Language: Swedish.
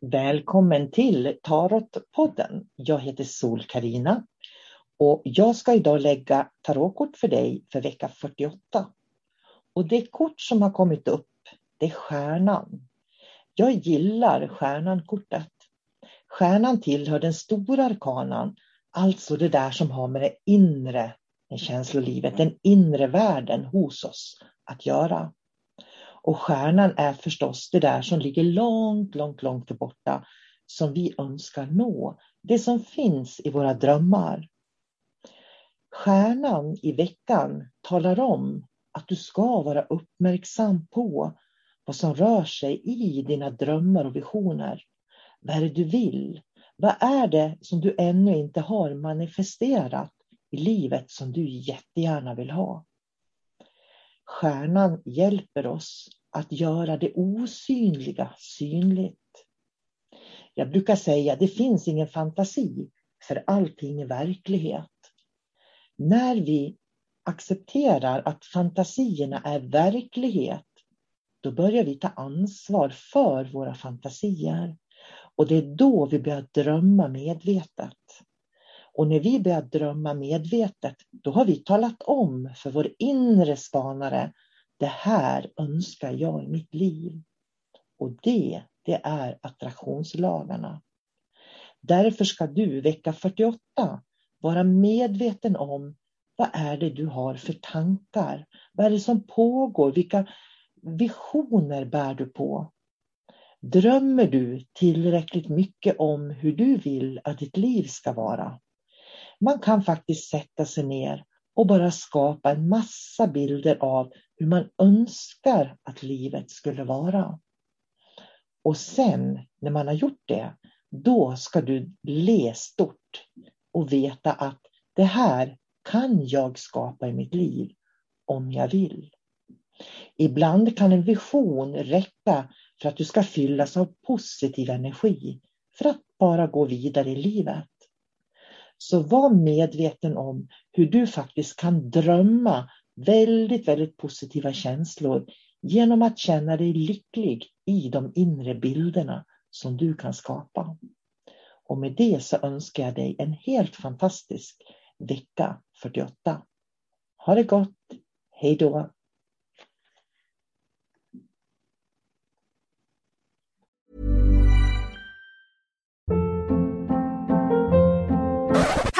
Välkommen till Tarotpodden. Jag heter sol karina och jag ska idag lägga tarotkort för dig för vecka 48. Och det kort som har kommit upp, det är stjärnan. Jag gillar stjärnan-kortet. Stjärnan tillhör den stora arkanan, alltså det där som har med det inre med känslolivet, den inre världen hos oss att göra. Och stjärnan är förstås det där som ligger långt, långt, långt borta som vi önskar nå. Det som finns i våra drömmar. Stjärnan i veckan talar om att du ska vara uppmärksam på vad som rör sig i dina drömmar och visioner. Vad är det du vill? Vad är det som du ännu inte har manifesterat i livet som du jättegärna vill ha? Stjärnan hjälper oss att göra det osynliga synligt. Jag brukar säga att det finns ingen fantasi för allting är verklighet. När vi accepterar att fantasierna är verklighet, då börjar vi ta ansvar för våra fantasier. Och det är då vi börjar drömma medvetet. Och när vi börjar drömma medvetet, då har vi talat om för vår inre spanare, det här önskar jag i mitt liv. Och det, det är attraktionslagarna. Därför ska du vecka 48 vara medveten om vad är det du har för tankar? Vad är det som pågår? Vilka visioner bär du på? Drömmer du tillräckligt mycket om hur du vill att ditt liv ska vara? Man kan faktiskt sätta sig ner och bara skapa en massa bilder av hur man önskar att livet skulle vara. Och sen när man har gjort det, då ska du le stort och veta att det här kan jag skapa i mitt liv om jag vill. Ibland kan en vision räcka för att du ska fyllas av positiv energi för att bara gå vidare i livet. Så var medveten om hur du faktiskt kan drömma väldigt, väldigt positiva känslor genom att känna dig lycklig i de inre bilderna som du kan skapa. Och med det så önskar jag dig en helt fantastisk vecka 48. Ha det gott! Hej då!